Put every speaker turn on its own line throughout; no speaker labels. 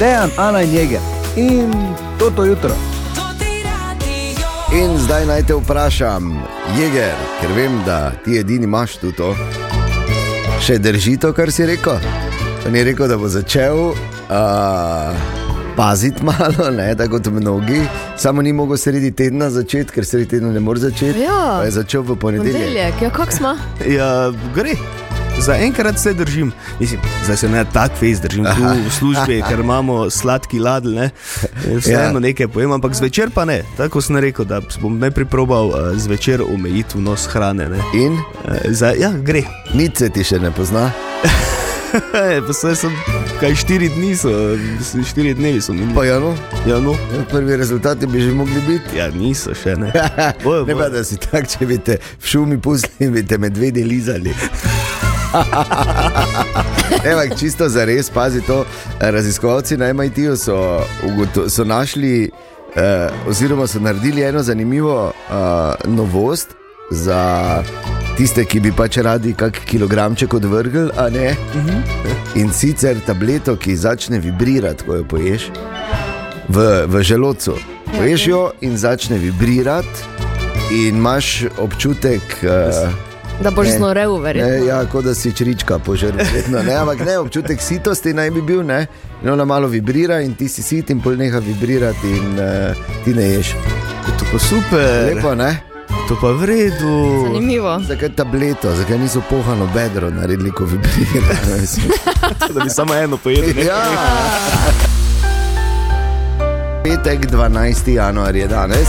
Dejan, Ana in Jeger. In to to jutro.
In zdaj naj te vprašam, Jeger, ker vem, da ti edini imaš tu to. Še drži to, kar si rekel? On je rekel, da bo začel uh, paziti malo, ne, tako kot mnogi. Samo ni mogel sredi tedna začeti, ker sredi tedna ne more začeti.
Ja.
Je začel v ponedeljek.
Ponedeljek, ja, kako smo?
Ja, gre. Za enkrat se držim, Mislim, zdaj se ne tako fejs držim tu v službi, ker imamo sladki ladl, ne? vseeno
Ja.
nekaj pojem, ampak zvečer pa ne. Tako sem rekel, da bom najprej probal uh, zvečer omejiti vnos hrane. Ne?
In
Uh, za, ja, gre.
nič se ti še ne pozna.
pa saj sem, kaj štiri dni so, štiri dnevi so minili.
Pa ja, no,
Ja, no.
prvi rezultati bi že mogli biti.
Ja, niso še ne. Bojo,
Ne pa,
bojo.
da si tak, če bi te v šumi pustili, bi te medvedi lizali. Evo, čisto za res, pazi to. Raziskovalci na MIT-ju so, so našli, eh, oziroma so naredili eno zanimivo eh, novost za tiste, ki bi pač radi kak kilogramček odvrgli, a ne. In sicer tableto, ki začne vibrirati, ko jo poješ, v, v želodcu. Poješ jo in začne vibrirati, in imaš občutek. Uh,
Da boš
Ne.
znorel,
Ne,
verjetno.
ja, kot da si črička požrl, vedno, ne, ampak ne, občutek sitosti naj bi bil, ne, in ona malo vibrira, in ti si sit, in pol neha vibrirati, in uh, ti ne ješ.
To pa super,
Lepo, ne?
to pa v redu.
Zanimivo.
Zakaj tableto, zakaj niso pohano bedro naredili, ko vibrira?
Da bi samo eno pojedel. ne?
ja. Petek, 12. januar je danes.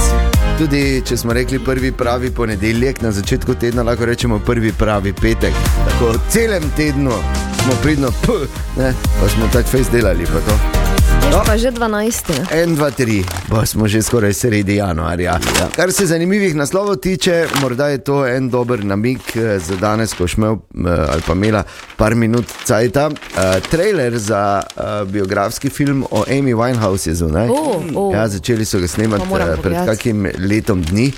Tudi če smo rekli prvi pravi ponedeljek, na začetku tedna lahko rečemo prvi pravi petek. Tako celem tednu smo pridno, p, ne, pa smo tako fejs delali. Pa to.
Je pa že 12. ne?
1, 2, 3, pa smo že skoraj sredi januarja. Ja. Kar se zanimivih naslovov tiče, morda je to en dober namik eh, za danes, ko smo ali pa imela par minut cajta. Uh, trailer za uh, biografski film o Amy Winehouse je zunaj.
O, o.
Ja, začeli so ga snemati eh, pred kakim letom dni.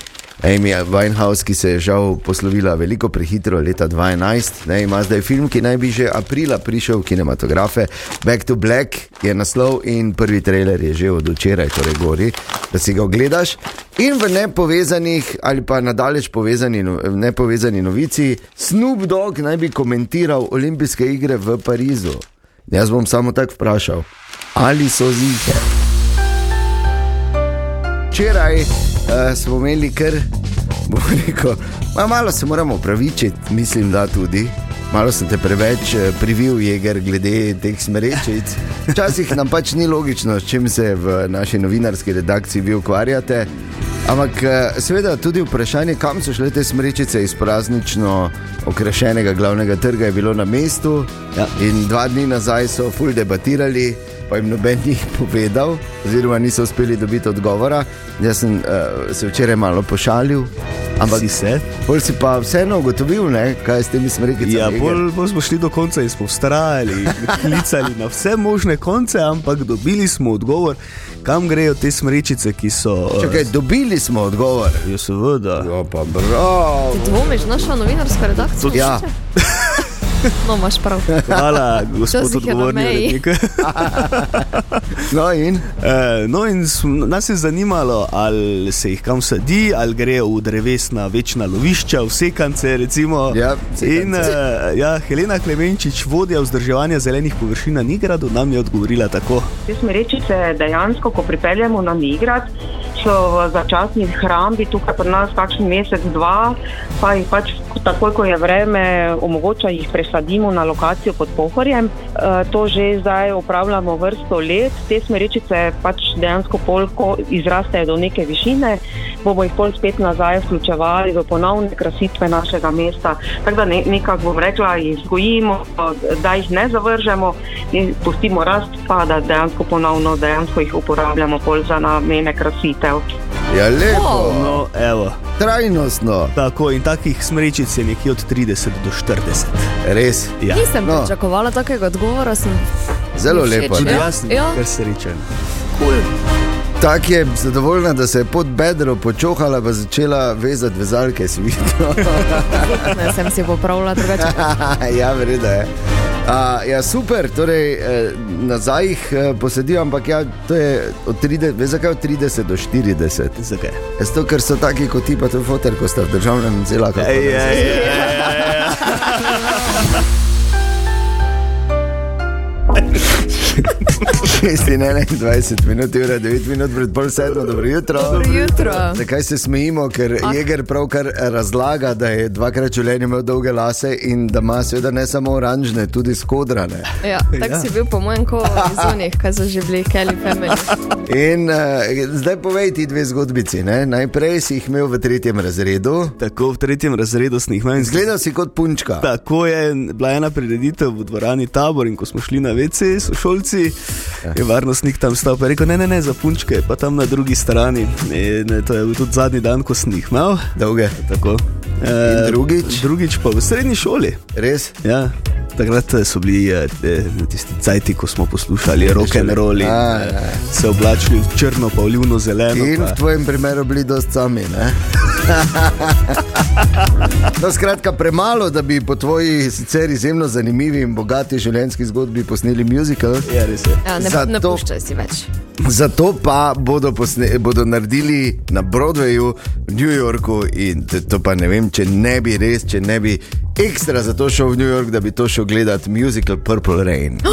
Amy Winehouse, ki se je žal poslovila veliko prehitro, leta 2011, ne, ima zdaj film, ki naj bi že aprila prišel v kinematografe. Back to Black je naslov in prvi trailer je že od včeraj, torej gori, da si ga ogledaš. In v nepovezanih ali pa nadalječ povezani, no- nepovezani novici, Snoop Dogg naj bi komentiral olimpijske igre v Parizu. Jaz bom samo tako vprašal, ali so zihe. Včeraj uh, smo imeli kar, bom rekel, ma, malo se moramo upravičiti, mislim, da tudi. Malo sem te preveč eh, privil, jeger, glede teh smrečic. Včasih nam pač ni logično, s čim se v naši novinarski redakciji vi ukvarjate. Ampak eh, seveda tudi vprašanje, kam so šle te smrečice iz praznično okrašenega glavnega trga, je bilo na mestu.
Ja.
In dva dni nazaj so ful debatirali, pa jim noben ni povedal, oziroma niso uspeli dobiti odgovora. Jaz sem uh, se včeraj malo pošalil, ampak
Si se?
bolj si pa vseeno ugotovil, ne, kaj s temi smrekicami.
Ja. Bolj, bolj smo šli do konca in smo vztrajali, klicali na vse možne konce, ampak dobili smo odgovor, kam grejo te smrečice, ki so. eh,
Čakaj, dobili smo odgovor.
Ja, seveda.
Ja, pa bravo.
Ti dvomiš naša novinarska redakcija?
Ja.
No, imaš prav.
Hvala, gospod odgovorni urednik.
No in
Eh, No, in nas je zanimalo, ali se jih kam sadi, ali grejo v drevesna večna lovišča, v sekance. Recimo.
Ja, sekance.
in uh, ja, Helena Klemenčič, vodja vzdrževanja zelenih površin na Nigradu, nam je odgovorila tako.
Te smrečice dejansko, ko pripeljemo na Nigrad, so v začasni hrambi tukaj pri nas kakšen mesec, dva, pa jih pač takoj, ko je vreme, omogoča jih presadimo na lokacijo pod Pohorjem. E, to že zdaj upravljamo vrsto let. Te smrečice pač dejansko polko izrastejo do neke višine, bomo jih pol spet nazaj vključevali v ponovne krasitve našega mesta. Tako da ne, nekako bom rekla, jih vzgojimo, da jih ne zavržemo in pustimo rast, pa da dejansko ponovno dejansko jih uporabljamo pol za namene krasitev.
ja, lepo,
No, evo.
trajnostno,
Tako in takih smrečic je nekje od 30 do 40.
res.
Ja.
Nisem
No.
pričakovala takega odgovora. Sem...
Zelo lepo.
Tudi jaz sem
Ja.
kar
Tako je zadovoljna, da se je pod bedro počohala in začela vezati vezalke.
Zgledna sem si popravila drugače.
ja, verjetno je. A, ja, super, torej eh, nazaj jih eh, posedijo, ampak ja, to je od 30, veš, zakaj od 30 do 40.
Zakaj?
Zato, ker so taki kot ti, pa tudi fotor, ko ste v državnem celaku.
Ja,
ja,
ja. 6 in
21 minut, ura 9 minut pred pol sedmo, dobro jutro.
Dobro jutro.
Zakaj se smejimo, ker
ah.
Jeger pravkar razlaga, da je dvakrat življenje imel dolge lase in da ima seveda ne samo oranžne, tudi skodrane.
Ja, tako ja. si bil po mojem ko iz onih, kaj so že bili Kelly Family.
In uh, zdaj povej ti dve zgodbici. Ne? Najprej si jih imel v tretjem razredu.
Tako v tretjem razredu sem jih imel.
Zgledal si kot punčka.
Tako je bila ena prireditev v dvorani tabor in ko smo šli na vece, sošolci.
Ja
je varnostnik tam stal in rekel: ne, ne, ne, za punčke, pa tam na drugi strani. In, eh, to je bil tudi zadnji dan, ko sem jih imel.
Dolge.
Tako.
In drugič?
Drugič pa v srednji šoli.
Res?
Ja. Takrat eh, so bili eh, eh, tisti cajti, ko smo poslušali rock and roll in
A,
eh,
ja.
se oblačili v črno, pa v livno zeleno.
In
pa.
v tvojem primeru bili dosti sami. ne? no, skratka, premalo, da bi po tvoji sicer izjemno zanimivi in bogati življenjski zgodbi posneli muzikal.
Ja, res je.
Ja, ne, ne
Zato-
puščaj si več.
Zato pa bodo, posne, bodo naredili na Broadwayu v New Yorku in to, to pa ne vem, če ne bi res, če ne bi ekstra za to šel v New York, da bi to šel gledati musical Purple Rain.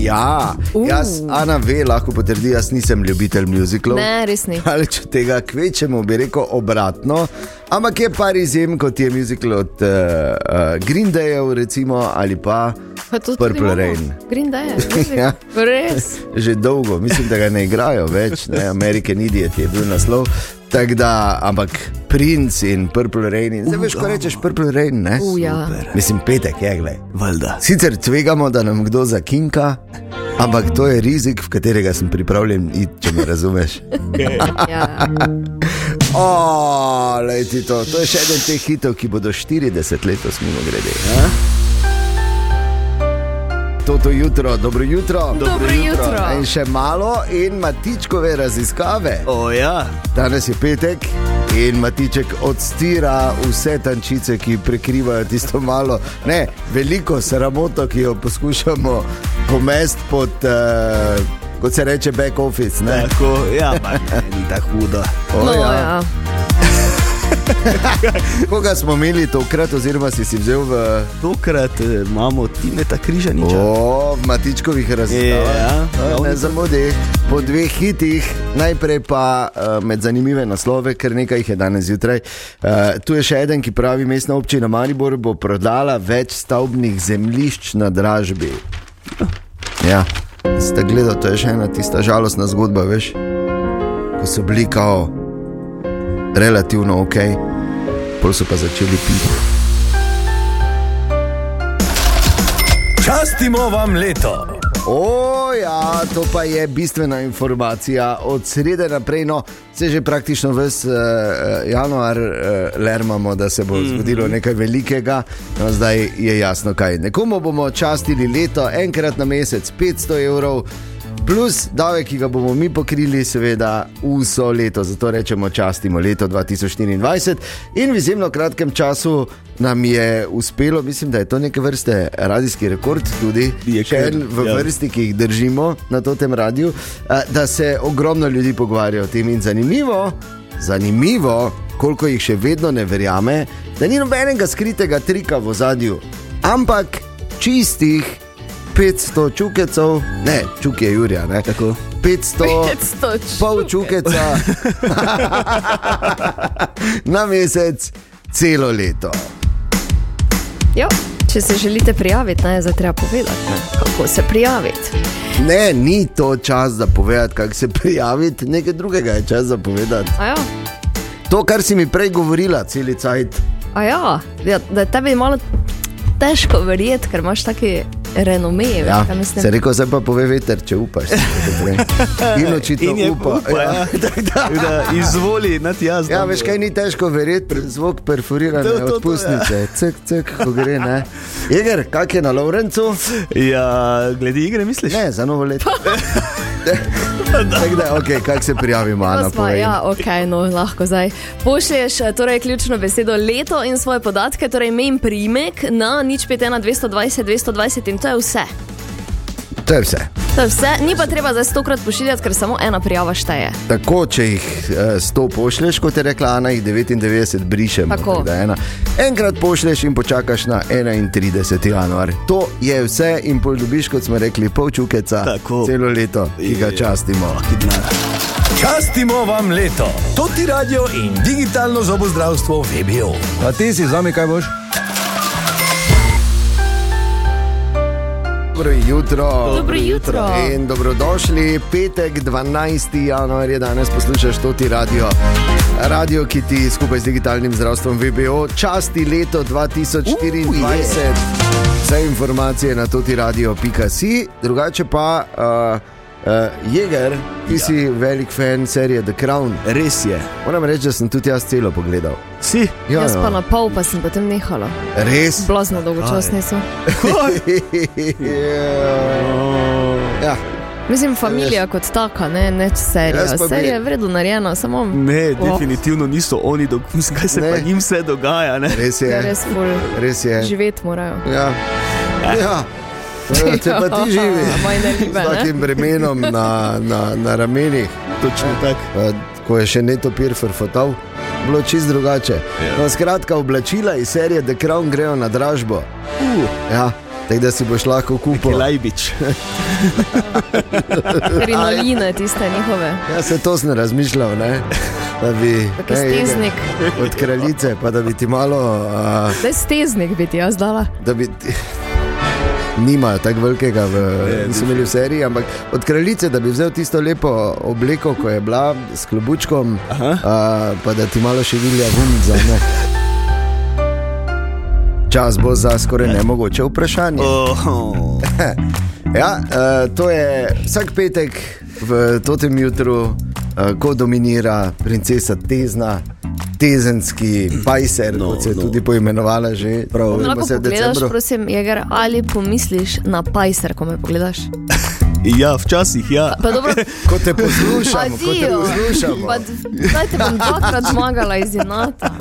Ja, jaz, Ana ve, lahko potrdi, jaz nisem ljubitelj muzicalov.
Ne, res ni.
Ali če tega kvečemo, bi rekel obratno. Ampak je par izjem, kot je muzikal od uh, uh, Green Dayov, recimo, ali pa
Pa tudi
Purple. Rain.
Green Day.
Ja.
Res.
Že dolgo, mislim, da ga ne igrajo več, ne? American Idiot je bil naslov. Tak da, ampak Prince in Purple Rain. In zdaj veš, ko rečeš Purple Rain, ne?
U, ja.
Mislim, petek je, gledaj.
Valjda.
Sicer tvegamo, da nam kdo zakinka, ampak to je rizik, v katerega sem pripravljen iti, če me razumeš.
Ja.
O, lej to. to je še eden teh hitov, ki bodo 40 letos mimo grede. Ja? Toto jutro, dobro jutro.
Dobro jutro.
In še malo, in matičkove raziskave.
O ja,
Danes je petek in matiček odstira vse tančice, ki prekrivajo tisto malo, ne, veliko sramoto, ki jo poskušamo pomesti pod, uh, kot se reče, back office. Ne?
tako, ja, ni tako hudo.
O,
No,
ja.
ja.
Koga smo imeli tokrat, oziroma si si vzel v
Tokrat eh, imamo Timeta Križaniča.
o, matičkovih raziskavah?
Ja,
ne
ja.
zamudi. Po dveh hitih, najprej pa uh, med zanimive naslove, ker nekaj jih je danes zjutraj. Uh, tu je še eden, ki pravi, mestna občina Maribor bo prodala več stavbnih zemljišč na dražbi. Ja, ste gledali, to je še ena tista žalostna zgodba, veš, ko so bili kao relativno ok, pol so pa začeli piti.
Častimo vam leto.
O, ja, to pa je bistvena informacija. Od srede naprej, no, se že praktično ves uh, januar uh, lermamo, da se bo mm -hmm. zgodilo nekaj velikega. No, zdaj je jasno, kaj. Nekomu bomo častili leto, enkrat na mesec, 500 evrov. Plus davek, ki ga bomo mi pokrili, seveda, vso leto, zato rečemo častimo leto 2024. In v izjemno kratkem času nam je uspelo, mislim, da je to neke vrste radijski rekord, tudi
Je
še en v
ja.
vrsti, ki jih držimo na tem radiju, da se ogromno ljudi pogovarja o tem. In zanimivo, zanimivo, koliko jih še vedno ne verjame, da ni nobenega skritega trika v zadju, ampak čistih 500 čukecev, ne, čuk je Jurija, ne,
Tako.
500.
500
Pol čukeca na mesec, celo leto.
Jo, če se želite prijaviti, naj je zdaj treba povedati, ne, kako se prijaviti.
Ne, ni to čas za povedati, kako se prijaviti, nekaj drugega je čas za povedati.
A ja,
To, kar si mi prej govorila, celi cajt.
a ja, ja da je tebi malo težko verjeti, ker imaš taki renome.
Ja,
kaj
se reko, zdaj pa pove veter, če upaš. In očitno
In
upa.
upa, ja.
tako da.
Izvoli, nad jaz.
Ja, veš kaj ni težko verjeti, zvok perforirane
To, to, to,
odpustnice, cek, cek, ko gre, ne. Jeger, kak je na Lovrencu?
Ja, glede igre misliš?
Ne, za novo leto. Da, ok, kako se prijavimo, Ana?
No, sva,
povej.
ja, ok, no, lahko zdaj. Pošlješ eh, torej, ključno besedo leto in svoje podatke, torej ime in priimek na nič 5, 1, 220, 220 in to je vse.
To je vse.
To je vse, ni pa treba za stokrat pošiljati, ker samo ena prijava šteje.
Tako, če jih eh, 100 pošleš, kot je rekla Ana, jih 99 brišemo.
Tako.
ena. Enkrat pošleš in počakaš na 31. januar. To je vse in pol dobiš, kot smo rekli, pol čukeca
Tako.
celo leto, ki ga častimo.
Častimo vam leto, to ti radio in digitalno zobozdravstvo VBO.
A ti si z nami, kaj boš?
Dobro jutro.
Dobro jutro.
In dobrodošli, petek 12. januar je danes poslušaš to ti radio. Radio, ki ti skupaj z digitalnim zdravstvom VBO časti leto 2024.
Uh, je.
Vse informacije na toti radio.si, drugače pa uh, uh, Jeger, ti ja. si velik fan serije The Crown.
Res je.
Moram reči, da sem tudi jaz celo pogledal.
Si?
Ja,
Jaz
no.
pa na pol, pa sem potem nehala.
Res?
Blazno dolgočasni so.
ja.
Mislim, familija kot taka, ne, ne serija. Serija je vredno narejena, samo.
Ne,
Oh.
definitivno niso oni, do, mislim, kaj se
Ne.
pa njim vse dogaja. Ne?
Res
Je
je.
res bolj
Res je.
živeti morajo.
Ja. ja. Ja, Če pa ti živi
Maj ne
s
ljube, ne?
takim bremenom na, na, na ramenih,
Točno tako.
pa, ko je še neto pir frfotal, bilo čist drugače. No, skratka, oblačila iz serije The Crown grejo na dražbo.
Uh,
Ja, tako da si boš lahko kupil.
Lajbič.
Krinoline, tiste njihove.
Ja, se to sem razmišljal, ne? da bi ne, Jeger,
steznik.
od kraljice, pa da bi ti malo. Uh,
Da je steznik bi ti jaz dala.
da bi. Ti, Nimajo tako velikega, v, niso imeli v seriji, ampak od kraljice, da bi vzel tisto lepo obleko, ko je bila s klobučkom,
Aha.
a, pa da ti malo še vilja me. Čas bo za skoraj nemogoče vprašanje.
Oh,
Ja, uh, to je vsak petek v tem jutru, uh, ko dominira princesa Tezna, tezenski pajser, no,
No,
kot se je no.
no.
tudi poimenovala že. Prav,
Lahko pogledaš, prosim, Jeger, ali pomisliš na pajser, ko me pogledaš.
ja, včasih ja.
Pa dobro,
Ko te poslušamo, ko te.
Pa Zdaj te bom dvakrat zmagala iz inata.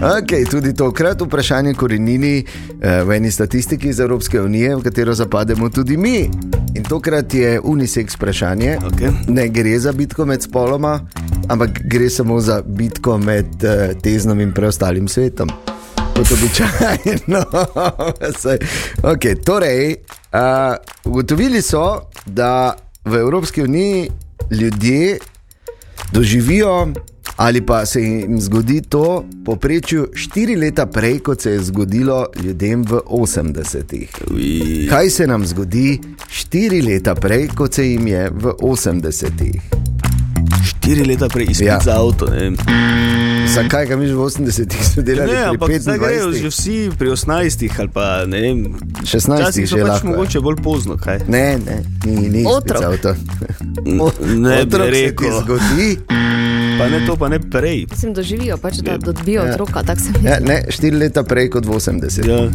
Okay, tudi tokrat vprašanje korenini eh, v eni statistiki iz Evropske unije, v katero zapademo tudi mi. In tokrat je unisex vprašanje.
Okej.
Ne gre za bitko med spoloma, ampak gre samo za bitko med eh, teznom in preostalim svetom. Kot običajno. Okay, torej, uh, ugotovili so, da v Evropski uniji ljudje doživijo ali pa se jim zgodi to poprečju štiri leta prej, kot se je zgodilo ljudem v 80-ih. Kaj se nam zgodi štiri leta prej, kot se jim je v 80-ih?
Štiri leta prej izpit
Ja.
ja. za avto. Ne,
Zakaj ga mi že v 80-ih smo delali?
ne ampak zdaj grejo
25-ih?
že vsi pri 18 ali pa ne vem.
16
Včasih so
že
pač
lahko, ja.
mogoče bolj pozno. Kaj?
Ne, ne, ni, ni
Otrok.
avto.
Ne bi
Otrok se ti
rekel.
zgodi.
Pa ne to, pa ne prej.
Mislim, doživijo pač, da dobijo
Ja.
otroka,
Ja, ne, štiri leta prej kot v 80-ih.
Ja.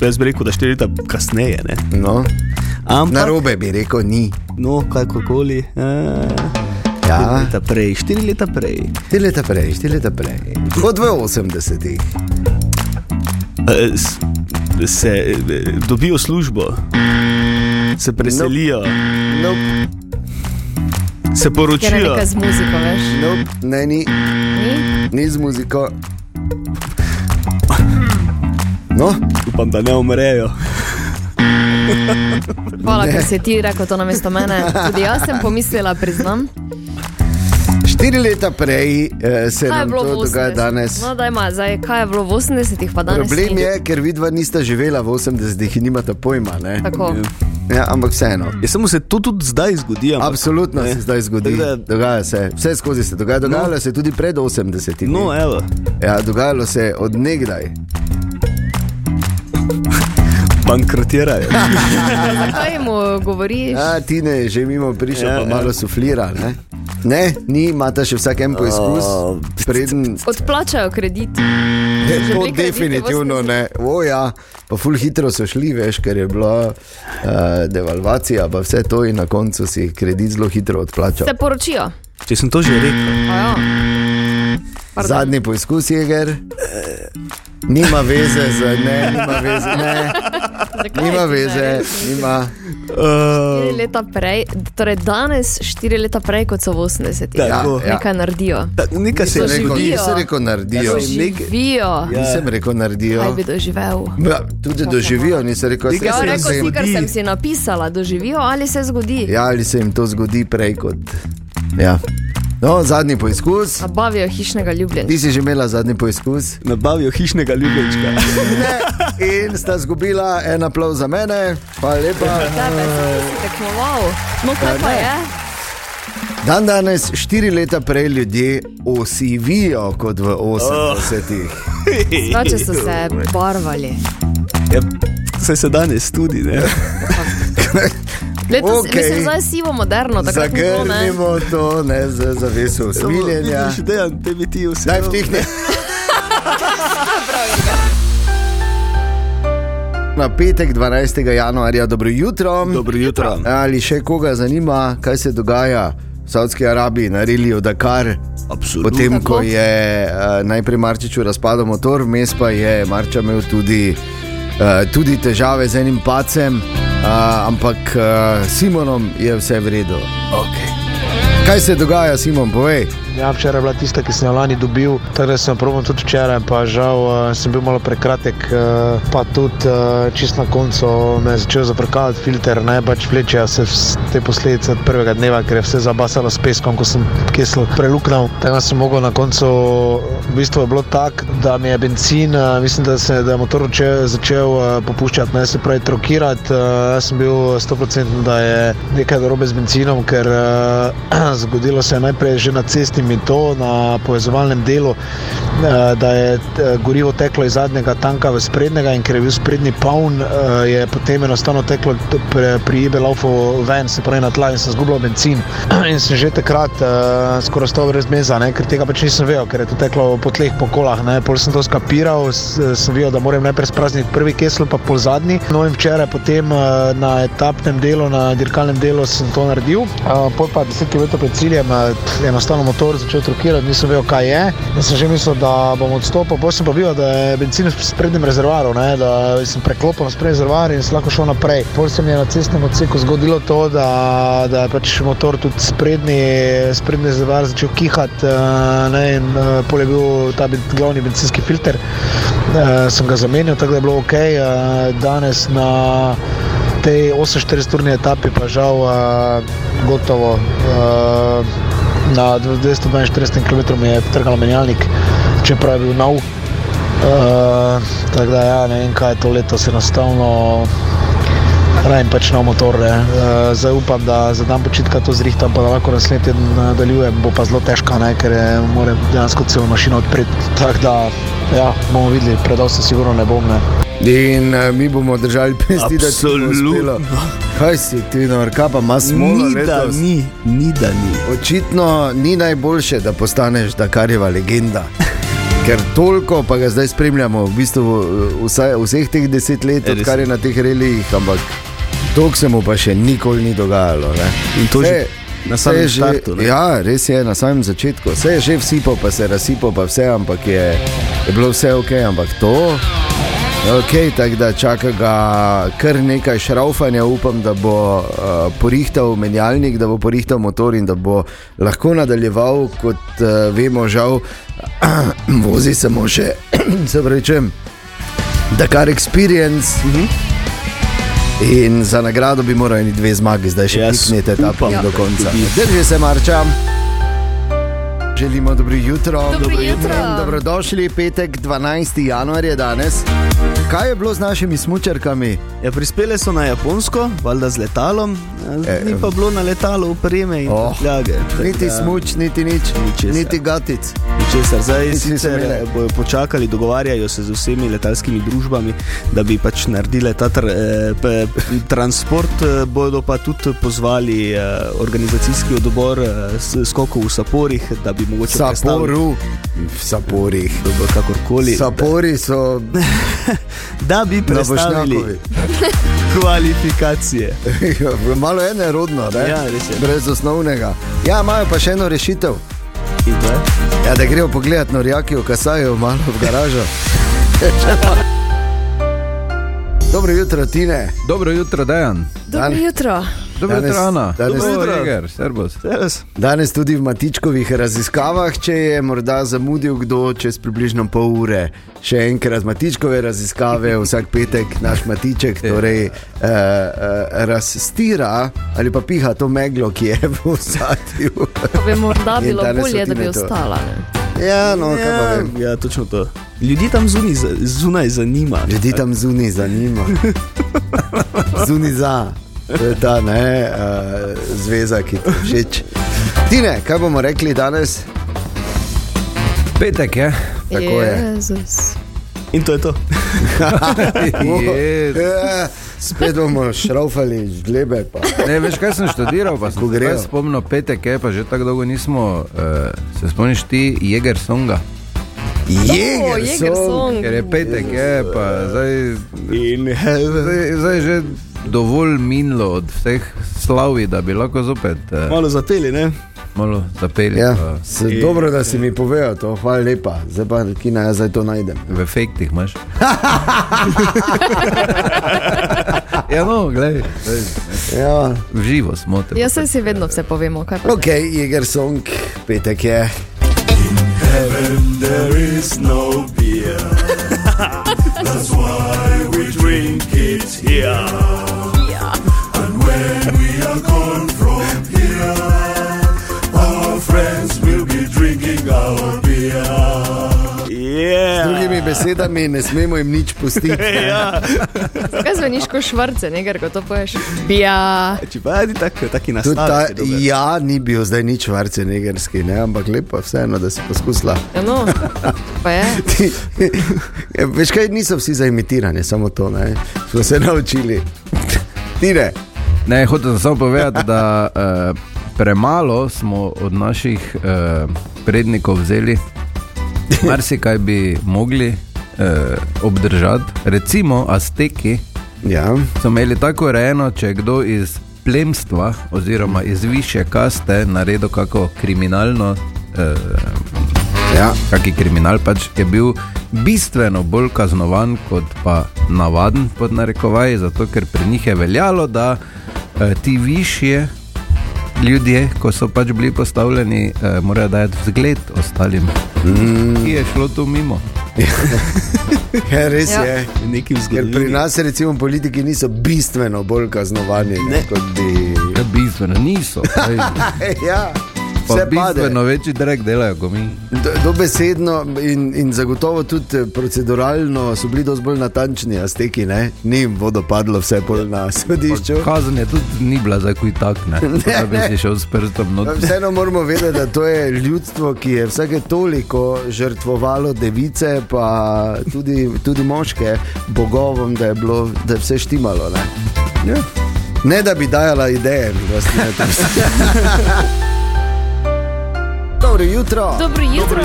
Jaz bi rekel, da štiri leta kasneje. Ne?
No,
Ampak,
na robe bi rekel, ni.
no, kakorkoli. Eh,
Ja.
Leta prej, štiri leta prej.
Štiri leta prej, štiri leta prej. Kot v 80-ih.
Eh, s- Se eh, dobijo službo, se preselijo,
Nope,
se
Ker je
poročijo.
nekaj z muziko, veš.
nope, ne, ni,
Ni?
ni z muziko. No,
Upam, da ne umrejo.
Hvala, ker si ti rekel to namesto mene. Tudi jaz sem pomislila, priznam.
Štiri leta prej eh, se
Kaj je
nam
bilo
to dogaja
80-ih?
danes.
No, dajma, zdaj, kaj je bilo v 80-ih, pa danes
Problem
ni.
je, ker vidva nista živela v 80-ih in nimata pojma. Ne?
Tako.
Ja, ampak vseeno.
Je samo se to tudi zdaj zgodi. ampak-
Absolutno
Ne.
se zdaj zgodi.
Da-
Dogaja se, vse skozi se dogaja. Dogajalo no. se je tudi pred 80-imi.
No, evo.
Ja, dogajalo se je od nekdaj.
Bankrotirajo.
Zakaj mu govoriš?
A, ti ne, že mimo prišel,
Ja,
pa
ja.
malo suflira. Ne, ne ni, imata še vsak en poizkus.
Oh.
Preden,
Odplačajo kredit.
Ne, to definitivno ne. O, ja, pa ful hitro so šli, veš, ker je bila uh, devalvacija, pa vse to in na koncu si kredit zelo hitro odplačal.
Se poročijo.
Če sem to že rekel.
Ja.
Zadnji poizkus je, ker Nima veze z ne, nima veze, ne,
Zakaj
nima veze, nima.
Štiri leta prej, torej danes, štiri leta prej, kot so v 80-ih.
Tako.
Ja.
Nekaj naredijo.
Ta, nekaj se je
Doživijo.
Rekel, nisem rekel naredijo.
Ja, sem nekaj-
Živijo.
Ja.
Nisem rekel naredijo.
Kaj bi doživel?
Ja, tudi doživijo, nisem rekel,
Nekaj
da
Ja,
se
se
rekel si, kar sem si napisala, doživijo ali se zgodi.
Ja, ali se jim to zgodi prej kot. Ja. No, zadnji poizkus.
Nabavijo hišnega ljubljenca.
Ti si že imela zadnji poizkus.
Nabavijo hišnega ljubljenčka.
Ne. In sta zgubila en aplav za mene, hvala lepa.
Tebe, si tekmoval. No, kaj pa je?
Dan danes, štiri leta prej, ljudje osivijo kot v 80-ih.
Drugače so se barvali.
Ja, saj se danes tudi, ne?
Letos, okay. mislim, zdaj je sivo moderno, tako da
Zagrnimo to, ne za zaveso usmiljenja.
Vidiš, Dejan, tebi ti vse.
Daj vtihni. Na petek 12. januarja, dobro jutro.
Dobro jutro.
Ali še koga zanima, kaj se dogaja v Saudski Arabiji, na Reliju Dakar?
Absolutno.
Potem,
Tako.
ko je uh, najprej Marčiču razpadel motor, vmes pa je Marča imel tudi, uh, tudi težave z enim pacem, uh, ampak uh, Simonom je vse v redu.
Okay.
Kaj se dogaja, Simon, povej?
Ja, včeraj je bila tista, ki sem jo lani dobil, tako da sem jo probal tudi včeraj, pa žal uh, sem bil malo prekratek, uh, pa tudi uh, čist na koncu me je začel zaprkavati filter, ne pač vlečejo se vs- te posledice od prvega dneva, ker je vse zabasalo s peskom, ko sem kesel preluknil. Tako da sem mogel na koncu, v bistvu je bilo tako, da mi je benzin, uh, mislim, da, se, da je motor začel, začel uh, popuščati, ne se pravi trokirati. Uh, jaz sem bil 100% da je nekaj narobe z benzinom, ker uh, zgodilo se je najprej že na cesti mi to, na povezovalnem delu, eh, da je eh, gorivo teklo iz zadnjega tanka v sprednjega in ker je bil sprednji poln, eh, je potem enostavno teklo pre- pri Ibelaufu ven, se pravi na tla in sem zgubil benzin. In sem že takrat skoraj stal brez meza, ne, ker tega pač nisem vedel, ker je to teklo po tleh, po kolah. Ne. Pol sem to skapiral, sem videl, da moram najprej sprazniti prvi kesel, pa pol zadnji. No in včeraj potem na etapnem delu, na dirkalnem delu sem to naredil. Pol pa 10 km pred ciljem, enostavno motor začel trokirati, nisem vedel, kaj je. In sem že mislil, da bom odstopil, potem sem pa videl, da je benzin v sprednjem rezervoarju, ne, da sem preklopil na sprednji rezervoar in sem lahko šel naprej. Pol se mi je na cestnem odseku zgodilo to, da, da je pač motor tudi sprednji, sprednji rezervoar začel kihati, uh, ne, in uh, pol je bil ta glavni benzinski filter. Uh, sem ga zamenjal, tako da je bilo ok. Danes na tej 48-urni etapi pa žal gotovo. Na 242 km mi je trgal menjalnik, čeprav je bil nov. Uh, tako da ja, ne vem, kaj je to letos enostavno. Rajem pač na motor. ne. Uh, zdaj upam, da za dan počitka to zrihtam, pa da lahko naslednji teden nadaljujem. Bo pa zelo težko, ne, ker moram dejansko celo mašino odpreti. Tako da ja, bomo videli, predal se sigurno ne bom. Ne.
In uh, mi bomo držali pesti, da ti bo. Kaj si ti, norka, pa ima smolo
Ni da ni, ni da ni.
Očitno ni najboljše, da postaneš Dakarjeva legenda. Ker toliko, pa ga zdaj spremljamo, v bistvu uh, vsaj, vseh teh deset let,
Res
odkar
je.
na teh relijih, ampak to se mu pa še nikoli ni dogajalo. Ne?
In to že
Saj-
na samem
že-
štartu, ne?
Ja, res je na samem začetku. Vse je že vsipal, pa se je razsipal, pa vse, ampak je, je bilo vse ok, ampak to. Ok, tako da čaka ga kar nekaj šraufanja, upam, da bo uh, porihtal menjalnik, da bo porihtal motor in da bo lahko nadaljeval, kot uh, vemo, žal, vozi samo še, se rečem, Dakar Experience. Uh -huh. In za nagrado bi morali dve zmagi, zdaj še
Jaz
piknete ta
Ja.
do konca. Drži se, Marča. Želimo dobro jutro.
Dobro jutro.
Dobrodošli, petek 12. januar je danes. Kaj je bilo z našimi smočarkami?
Ja, prispele so na Japonsko, valjda z letalom,
E,
ni pa bilo na letalu upreme in
Oh,
ljage.
Niti smuč, niti nič,
Ničesar.
niti gatic.
Česar. Zdaj
niso
sicer eh, bojo počakali, dogovarjajo se z vsemi letalskimi družbami, da bi pač naredile ta tr, eh, p, transport, eh, bodo pa tudi pozvali eh, organizacijski odbor eh, skokov v Saporih, da bi mogoče
Saporu, v Saporih.
Dobro, kakorkoli.
Sapori so
Da bi predstavili
Bošnjakovi.
kvalifikacije.
Malo je nerodno, ne?
Ja,
brez osnovnega. Ja, imajo pa še eno rešitev. Ja, da grejo pogledat v Kasaju, malo v garažo. Dobro jutro, Tine.
Dobro jutro, Dejan.
Dobro jutro.
Dobro
Danes-
jutro, Ana.
danes-
Dobro jutro,
Dobro.
Jeger. Servus.
Teraz.
Danes tudi v Matičkovih raziskavah, če je morda zamudil kdo čez približno pol ure. Še enkrat Matičkove raziskave, vsak petek naš Matiček torej, uh, uh, razstira ali pa piha to meglo, ki je v ozadju.
Pa bi morda bilo
danes
bolje, da bi ostala. Ne?
ja, no, vem.
Ja, točno to. Ljudi tam zunaj, zunaj zanima.
Ljudi tam zunaj zanima. Zunaj za. To je ta ne, uh, zveza, ki ti všeč. Tine, kaj bomo rekli danes?
Petek je.
Tako je.
Jezus.
In to je to.
Je.
Ja, spet bomo šraufali žlebe. Pa.
Ne, veš, kaj sem študiral, pa sem se spomnil, petek je, pa že tako dolgo nismo. Uh, se spomniš ti Jeger Songa?
O, Jägersong.
Ker je petek, je, pa zdaj,
In
zdaj, zdaj že dovolj minilo od vseh slavi, da bi lahko zopet uh,
malo zapeli, ne?
malo zapeli.
Ja,
pa
se, dobro, da si mi povedal to, hvala lepa. Zdaj pa, ki naj jaz zdaj to najdem.
V efektih imaš. ja, no, gledaj, zdaj,
Ja.
v živo smo te.
Jaz se si vedno vse povemo, kaj pa.
Ok, Jeger Song, petek je.
There is no beer. That's why we drink it here. And when we are gone from here,
Z
Yeah.
drugimi besedami ne smemo jim nič pustiti. ne.
Ja.
Kaj zveniš kot švrce, ne, ker ko to poješ. Bija.
Če pa je tak, taki
Tudi ta ja ni bil zdaj nič varce negerski, ne? ampak lepo vseeno, da si poskusila.
Ja, no. Pa je.
Ja, veš kaj, niso vsi za imitiranje, samo to, ne? smo se naučili. Tine,
Ne, hotel sem samo povedati, da uh, premalo smo od naših uh, prednikov vzeli, marsikaj bi mogli uh, obdržati. Recimo, Azteki
ja,
so imeli tako urejeno, če je kdo iz plemstva oziroma iz više kaste naredil kako kriminalno. Uh,
ja.
Kaki kriminal pač je bil bistveno bolj kaznovan kot pa navaden, pod narekovaji, zato ker pri njih je veljalo, da eh, ti višje ljudje, ko so pač bili postavljeni, eh, morajo dajati zgled ostalim. Mm. Ki je šlo tu mimo.
Ja, res
Ja.
ja. je.
Nekim
Ker pri nas, recimo, politiki niso bistveno bolj kaznovani, ne,
Ne.
kot bi.
Ja, bistveno niso.
Ja,
Pa
vse pade.
bistveno večji drek delajo kot mi.
Do- Dobesedno in, in zagotovo tudi eh, proceduralno so bili dosti bolj natančni, a steki ne, ni jim vodo padlo vse pol na sodišču.
Kazen je tudi ni bila za kuj tak, ne. Da bi si šel s prstom not.
Vseeno moramo vedeti, da to je ljudstvo, ki je vsake toliko žrtvovalo device, pa tudi, tudi moške, bogovom, da je, bilo, da je vse štimalo. Ne,
Ja.
ne da bi dajala ideje, mi Dobro jutro.
Dobro jutro.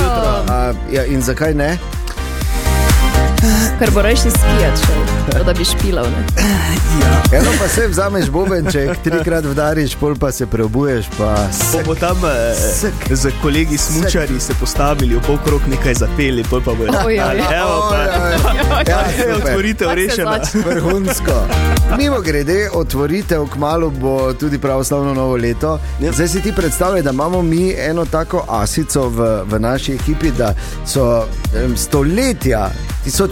A, ja, in zakaj ne?
Ker bo rešil skijat šel, tako da bi špilal. Ne?
Eno pa se vzameš bobenček, trikrat vdariš, pol pa se preobuješ, pa
Bo,
se.
bo tam eh, z kolegi smučari se postavili, v pol krog nekaj zapeli, pol pa bojo.
Oj, oj, oj.
Evo pa.
Ja,
Je
super.
otvoritev
Tako se
rešena.
Vrhunsko. Mimo grede, otvoritev, kmalo bo tudi pravoslavno novo leto. Zdaj si ti predstavljaj, da imamo mi eno tako asico v, v naši ekipi, da so em, stoletja,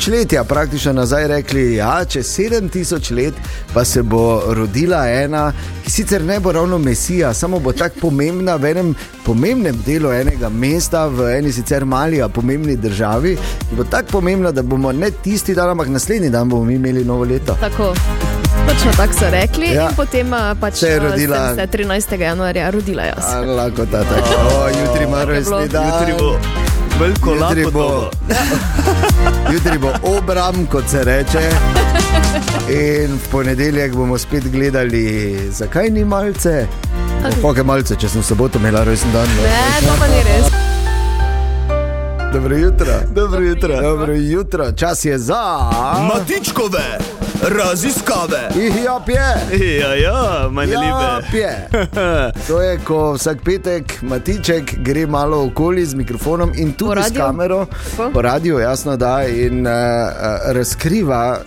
tisočletja praktično nazaj rekli, da ja, čez 7000 let pa se bo rodila ena, ki sicer ne bo ravno mesija, samo bo tako pomembna v enem pomembnem delu enega mesta, v eni sicer mali, a pomembni državi, ki bo tako pomembna, da bomo ne tisti dan, ampak naslednji dan bomo imeli novo leto.
Tako. Točno tako so rekli
Ja.
in potem pač
Se je rodila-
sem se 13. januarja rodila jaz.
A, Lahko ta tako. O, jutri ima
Je bilo-
rojstni dan.
Jutri bo veliko
bo,
lakoto.
jutri bo obram, kot se reče. In v ponedeljek bomo spet gledali, zakaj ni malce. Pokaj malce, če sem v soboto imela rojstni dan. no.
Ne, to pa ni res.
Dobro jutro.
Dobro jutro.
Dobro jutro, čas je za.
Matičkove
raziskave.
Ja, pje.
Ja, ja, manj
Ja,
lepe.
pje. To je, ko vsak petek Matiček gre malo okoli z mikrofonom in tudi s kamero,
Tako?
po radiju, jasno, da in uh, razkriva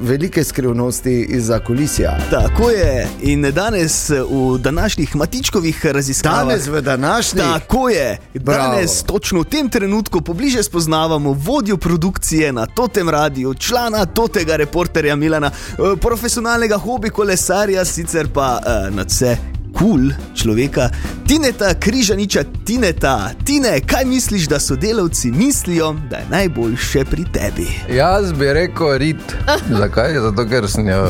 velike skrivnosti iz zakulisja.
Tako je. In danes v današnjih matičkovih raziskavah.
Danes v današnji.
Tako je.
Bravo.
Danes, točno v tem trenutku, pobliže spoznavamo vodjo produkcije na Totem radiju, člana Totega reporterja Milana, eh, profesionalnega hobi kolesarja, sicer pa eh, na vse. Kul cool človeka, Tineta, križaniča, Tineta, Tine, kaj misliš, da sodelavci mislijo, da je najboljše pri tebi?
Jaz bi rekel rit. Zakaj? Zato, ker sem jo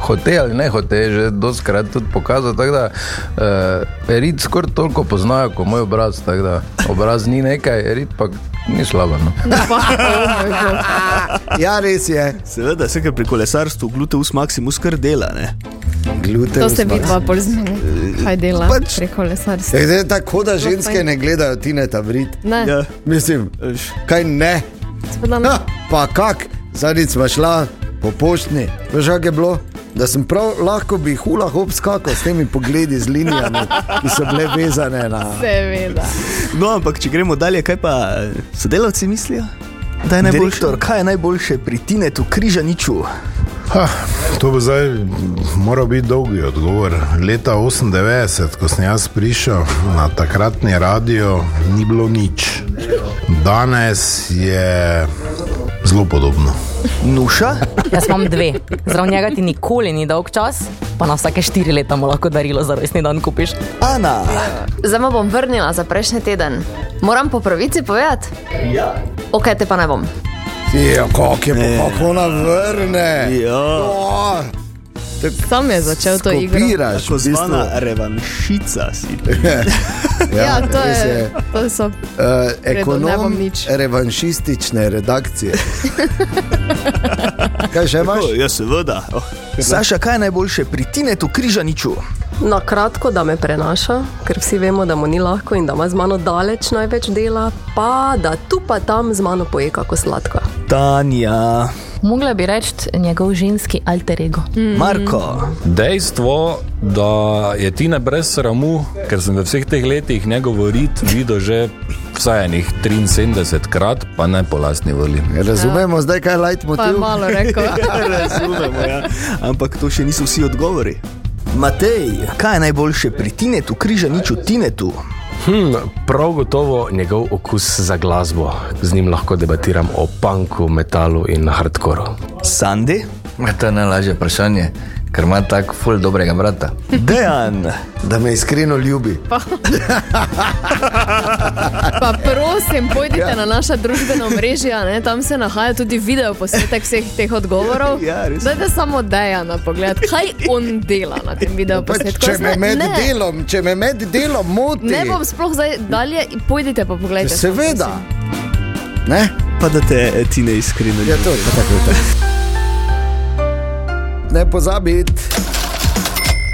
hotel ali ne hotel, že doskrat tudi pokazal. Tako da uh, rit skoraj toliko poznajo kot moj obraz. Da obraz ni nekaj, rit pa ni slabo. No.
Ja, res je.
Seveda, vse kar pri kolesarstvu, gluteus maximus kar dela. Ne?
Gluten.
To ste vidva bolj zmeni. Kaj dela
Pač-
pri kolesarstvu?
Je tako, da ženske ne gledajo Tineta vrit.
Ne,
Ja.
Mislim, kaj ne.
ne.
Ja, pa kak, zadnjič smo šla po poštni, veš, kak je bilo. Da sem prav lahko bi hula hop skakal s temi pogledi z linijami, ki so bile vezane na.
Seveda.
No, ampak če gremo dalje, kaj pa eh, sodelavci mislijo? Da je najboljše,
Direktor.
kaj je najboljše pri Tinetu Križaniču?
Ha, to bo zdaj moral biti dolgi odgovor. Leta 98, ko sem jaz prišel na takratni radio, ni bilo nič. Danes je zelo podobno.
Nuša?
Jaz imam dve. Zraven njega ti nikoli ni dolg čas, pa na vsake štiri leta mu lahko darilo za rojstni dan kupiš.
Ana.
Zdaj me bom vrnila za prejšnji teden. Moram po pravici povedati? Ja. Ok, te pa ne bom.
Ja, kako je pa, kako ona vrne.
Ja.
Oh,
Sam je začel to igro.
V bistvu.
zvana revanšica si.
Ja, to,
res
je, to so.
Uh,
ne bom
ekonom
nič.
revanšistične redakcije. Kaj še imaš?
Ja, seveda. Saša, kaj je najboljše pri Tinetu Križaniču?
Na kratko, da me prenaša, ker vsi vemo, da mu ni lahko in da ima z mano daleč največ dela, pa da tu pa tam z mano poje kako sladko.
Tanja,
Mogla bi reči njegov ženski alter ego.
Marko,
Dejstvo, da je Tina brez sramu, ker sem v vseh teh letih njegovo rit videl že vsaj enih 73 krat, pa ne po lastni volji.
Razumemo zdaj, kaj je light
Pa
motiv?
malo rekel.
razumemo, ja. ampak to še niso vsi odgovori. Matej, kaj je najboljše pri Tinetu Križaniču Tinetu?
Hm, prav gotovo njegov okus za glasbo. Z njim lahko debatiram o punku, metalu in hardcoru.
Sandi,
To je najlažje vprašanje, ker ima tako ful dobrega brata.
Dejan,
Da me iskreno ljubi.
Pa prosim, pojdite na naša družbena omrežja, ne? tam se nahaja tudi video posnetek vseh teh odgovorov.
Ja, res.
Dajte samo Dejana pogled, kaj on dela na tem video posnetku.
če me
ne-
med
ne,
delom, če me med delom moti.
Ne bom sploh zdaj dalje, pojdite pa pogledajte.
Seveda.
prosim.
Ne?
pa da te eh, Tine iskreno
Ja, to je pa tako. Ne pozabiti.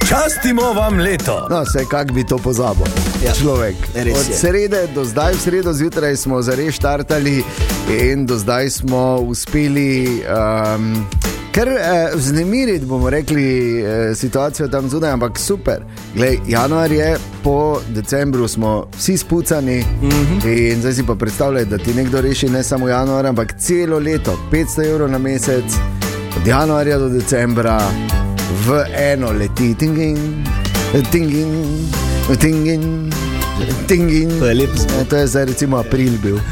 Častimo vam leto.
No, vse kak bi to pozabil.
Ja.
Človek.
Res
Od
je.
srede do zdaj, v sredo zjutraj smo zares štartali in do zdaj smo uspeli. Um, Ker eh, vznemiriti bomo rekli eh, situacijo tam zunaj, ampak super. Glej, januar je, po decembru smo vsi spucani mm -hmm. in zdaj si pa predstavljaj, da ti nekdo reši ne samo januar, ampak celo leto, 500 evrov na mesec, od januarja do decembra, v eno leti, tingin, tingin, tingin. Tingin.
To je lep
E, to je zdaj recimo april bil.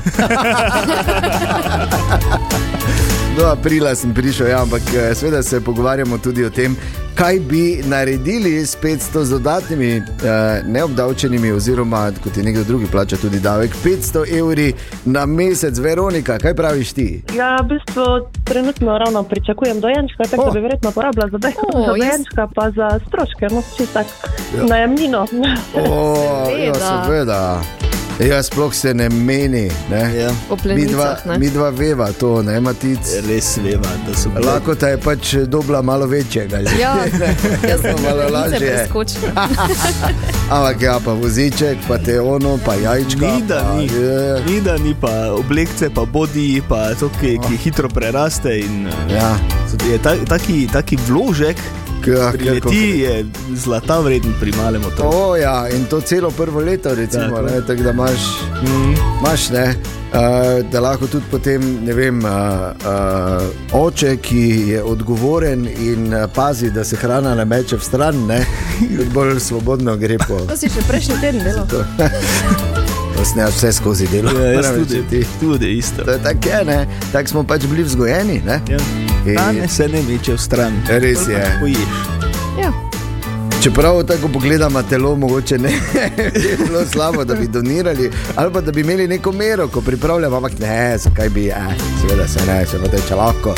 Do aprila sem prišel, ja, ampak eh, seveda se pogovarjamo tudi o tem, kaj bi naredili s 500 z dodatnimi eh, neobdavčenimi, oziroma kot je nekdo drugi plača tudi davek, 500 evri na mesec. Veronika, kaj praviš ti?
Ja, v bistvu trenutno ravno pričakujem dojenčka, tako
O.
da bi verjetno porabila za, dej,
O,
za dojenčka, pa za stroške, no čisto tak najemnino.
O, ja,
Seveda.
Seveda. Ja, sploh se ne meni. Ne?
Ja.
Mi dva,
ne?
mi dva veva to, ne matic.
Res veva, da so bile-
Lahko ta je pač dobila malo večjega.
Ja, jaz
To
sem
malo lažje. Ampak ja, pa voziček, pa te ono, pa jajčka.
Ni da
pa,
ni,
je.
ni da ni, pa oblekce, pa bodi, pa to, ki, ki hitro preraste. In, eh,
Ja.
je ta, taki, taki vložek,
Ja,
prileti, je zlata vreden pri malem otroku.
O, ja, in to celo prvo leto, recimo,
Tako.
ne, tako da imaš,
Mm.
imaš ne, uh, da lahko tudi potem, ne vem, uh, uh, oče, ki je odgovoren in uh, pazi, da se hrana ne meče v stran, ne, bolj svobodno gre po.
To si še prejšnji teden delal.
Vlastně vse skozi delo.
Ja, tudi, tudi isto.
Tako, je, ne? tako smo pač bili vzgojeni. Ne?
Ja.
In-
Danes se ne meče v stran.
Res je.
Ja.
Čeprav tako pogledamo telo, mogoče ne bi bilo slabo, da bi donirali, ali pa da bi imeli neko mero, ko pripravljamo, ampak ne, zakaj bi, eh, seveda se ne, se pa teče lahko.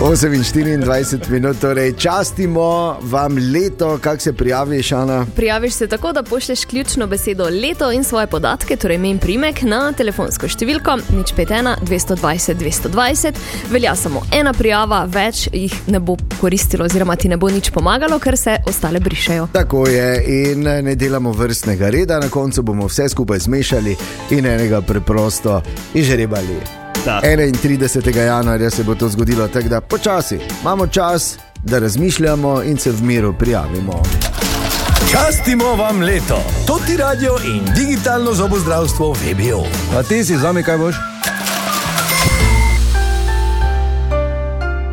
8 in 24 minut, torej častimo vam leto, kako se prijaviš, Ana.
Prijaviš se tako, da pošleš ključno besedo leto in svoje podatke, torej ime in primek, na telefonsko številko 051 220 220. Velja samo ena prijava, več jih ne bo koristilo, oziroma ti ne bo nič pomagalo, ker se ostale brišejo.
Tako je, in ne delamo vrstnega reda, na koncu bomo vse skupaj zmešali in enega preprosto izžrebali.
Tako.
31. januarja se bo to zgodilo, tako da počasi imamo čas, da razmišljamo in se v miru prijavimo.
Častimo vam leto. To ti radio in digitalno zobozdravstvo VBO.
A ti si zame kaj boš?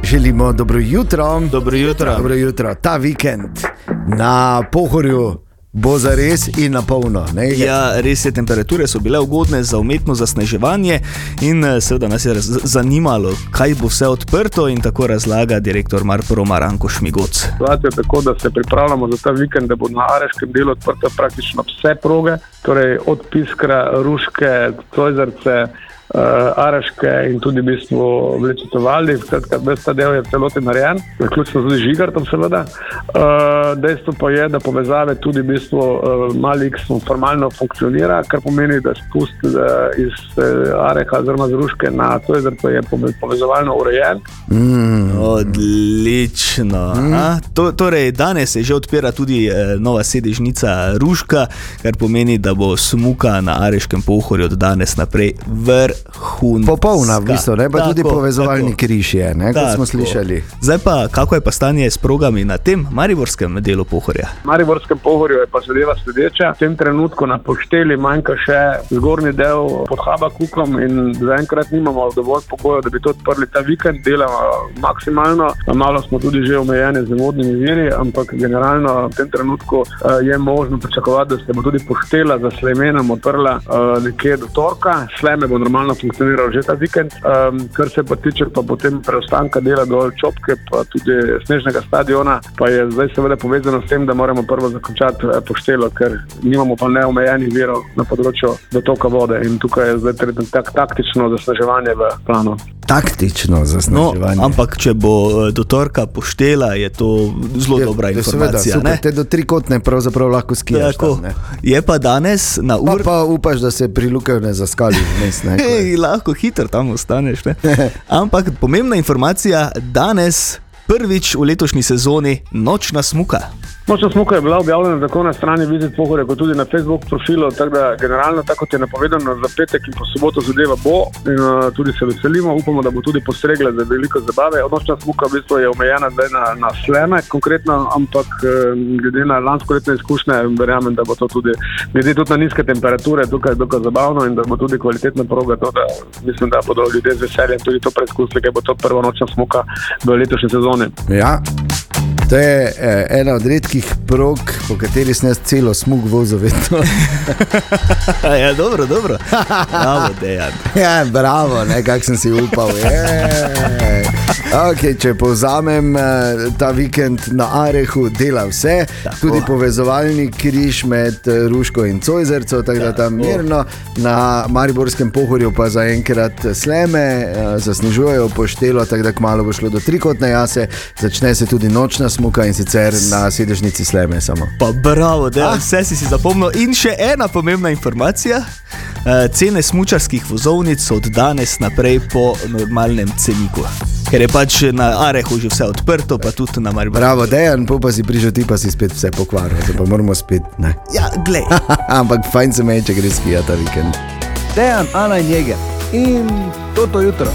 Želimo dobro jutro.
Dobro jutro.
Dobro jutro. Ta vikend na pohorju bo za res in na polno.
Ja, res je, temperature so bile ugodne za umetno zasneževanje in eh, seveda nas je zanimalo, kaj bo vse odprto in tako razlaga direktor Marproma Ranko Šmigoc.
situacijo tako, da se pripravljamo za ta vikend, da bo na areškem delu odprte praktično vse proge, torej od Piskra, Ruške, Cojzerce, uh, Areške in tudi v bistvu Vlečice Valdi. Skratka, ves ta del je v celoti narejen, vključno z Žigartom seveda. Uh, dejstvo pa je, da povezave tudi v bistvu uh, malo X formalno funkcionira, kar pomeni, da spust uh, iz uh, Areha oziroma z Ruške na Cojzerce je pove- povezovalno urejen.
Mm.
Odlično. Mm. To, torej, danes se že odpira tudi eh, nova sedežnica Ruška, kar pomeni, da bo smuka na Areškem pohorju od danes naprej vrhunska.
Popolna, v bistvu, ne pa tudi povezovalni križ je, ne, kot smo
Tako.
slišali.
Zdaj pa, kako je pa stanje s progami na tem mariborskem delu pohorja?
V Mariborskem pohorju je pa zadeva sledeča. V tem trenutku na pošteli manjka še zgornji del pod Habakukom in zaenkrat nimamo dovolj pogojev, da bi to odprli ta vikend. Delamo maksimalno, malo smo tudi že omejeni z vodnimi viri, ampak generalno v tem trenutku uh, je možno pričakovati, da se bo tudi poštela za Slemenom odprla uh, nekje do torka. Sleme bo normalno funkcioniralo že ta vikend. Um, kar se pa tiče pa potem preostanka dela dol Čopke, pa tudi snežnega stadiona, pa je zdaj seveda povezano s tem, da moramo prvo zakončati eh, poštelo, ker nimamo pa neomejenih virov na področju dotoka vode in tukaj je zdaj tak, taktično zasneževanje v planu.
Taktično
No,
zasneževanje.
ampak če bo eh, do torka poštela, je to zelo dobra
Ja, seveda,
informacija.
super,
ne?
te do trikotne pravzaprav lahko skijaš. Tam, ne.
Je pa danes na
pa,
uri.
pa upaš, da se pri Lukaju ne zaskali vmes. Je-
Hej, lahko hitro tam ostaneš. ne. Ampak pomembna informacija, danes prvič v letošnji sezoni nočna smuka.
Nočna smuka je bila objavljena tako na strani Vizit Pohore, kot tudi na Facebook profilu, tako da generalno, tako kot je napovedano, za petek in po soboto zadeva bo in uh, tudi se veselimo, upamo, da bo tudi postregla za veliko zabave. Nočna smuka v bistvu je omejena zdaj na, na sleme konkretno, ampak uh, glede na lansko letne izkušnje, verjamem, da bo to tudi, glede tudi na nizke temperature, tukaj dokaj zabavno in da bo tudi kvalitetna proga, to, da mislim, da bodo ljudje z veseljem tudi to preizkusili, ker bo to prva nočna smuka v letošnji sezoni.
Ja. To je eh, ena od redkih prog, po kateri sem jaz celo smog vozil.
ja, dobro, dobro. Bravo, Dejan.
ja, bravo, ne, kak sem si upal. je. Okay, če povzamem, eh, ta vikend na Arehu dela vse, Tako. tudi povezovalni križ med eh, Ruško in Cojzerco, tako da tam mirno, na Mariborskem pohorju pa zaenkrat sleme, eh, zasnežujejo poštelo, tako da kmalo bo šlo do trikotne jase, začne se tudi nočna smuka in sicer na sedežnici sleme samo.
Pa bravo, da vse si si zapomnil. In še ena pomembna informacija. Eh, Cene smučarskih vozovnic so od danes naprej po normalnem ceniku. Ker je pač na Arehu že vse odprto, pa tudi na Mariboru.
Bravo, dejan, pa si prišel ti, pa si spet vse pokvaril, zdaj pa moramo spet. Ne.
Ja, glej.
Ampak fajn se me je, če greš skijati ta vikend.
Dejan, Ana in Jeger in toto jutro.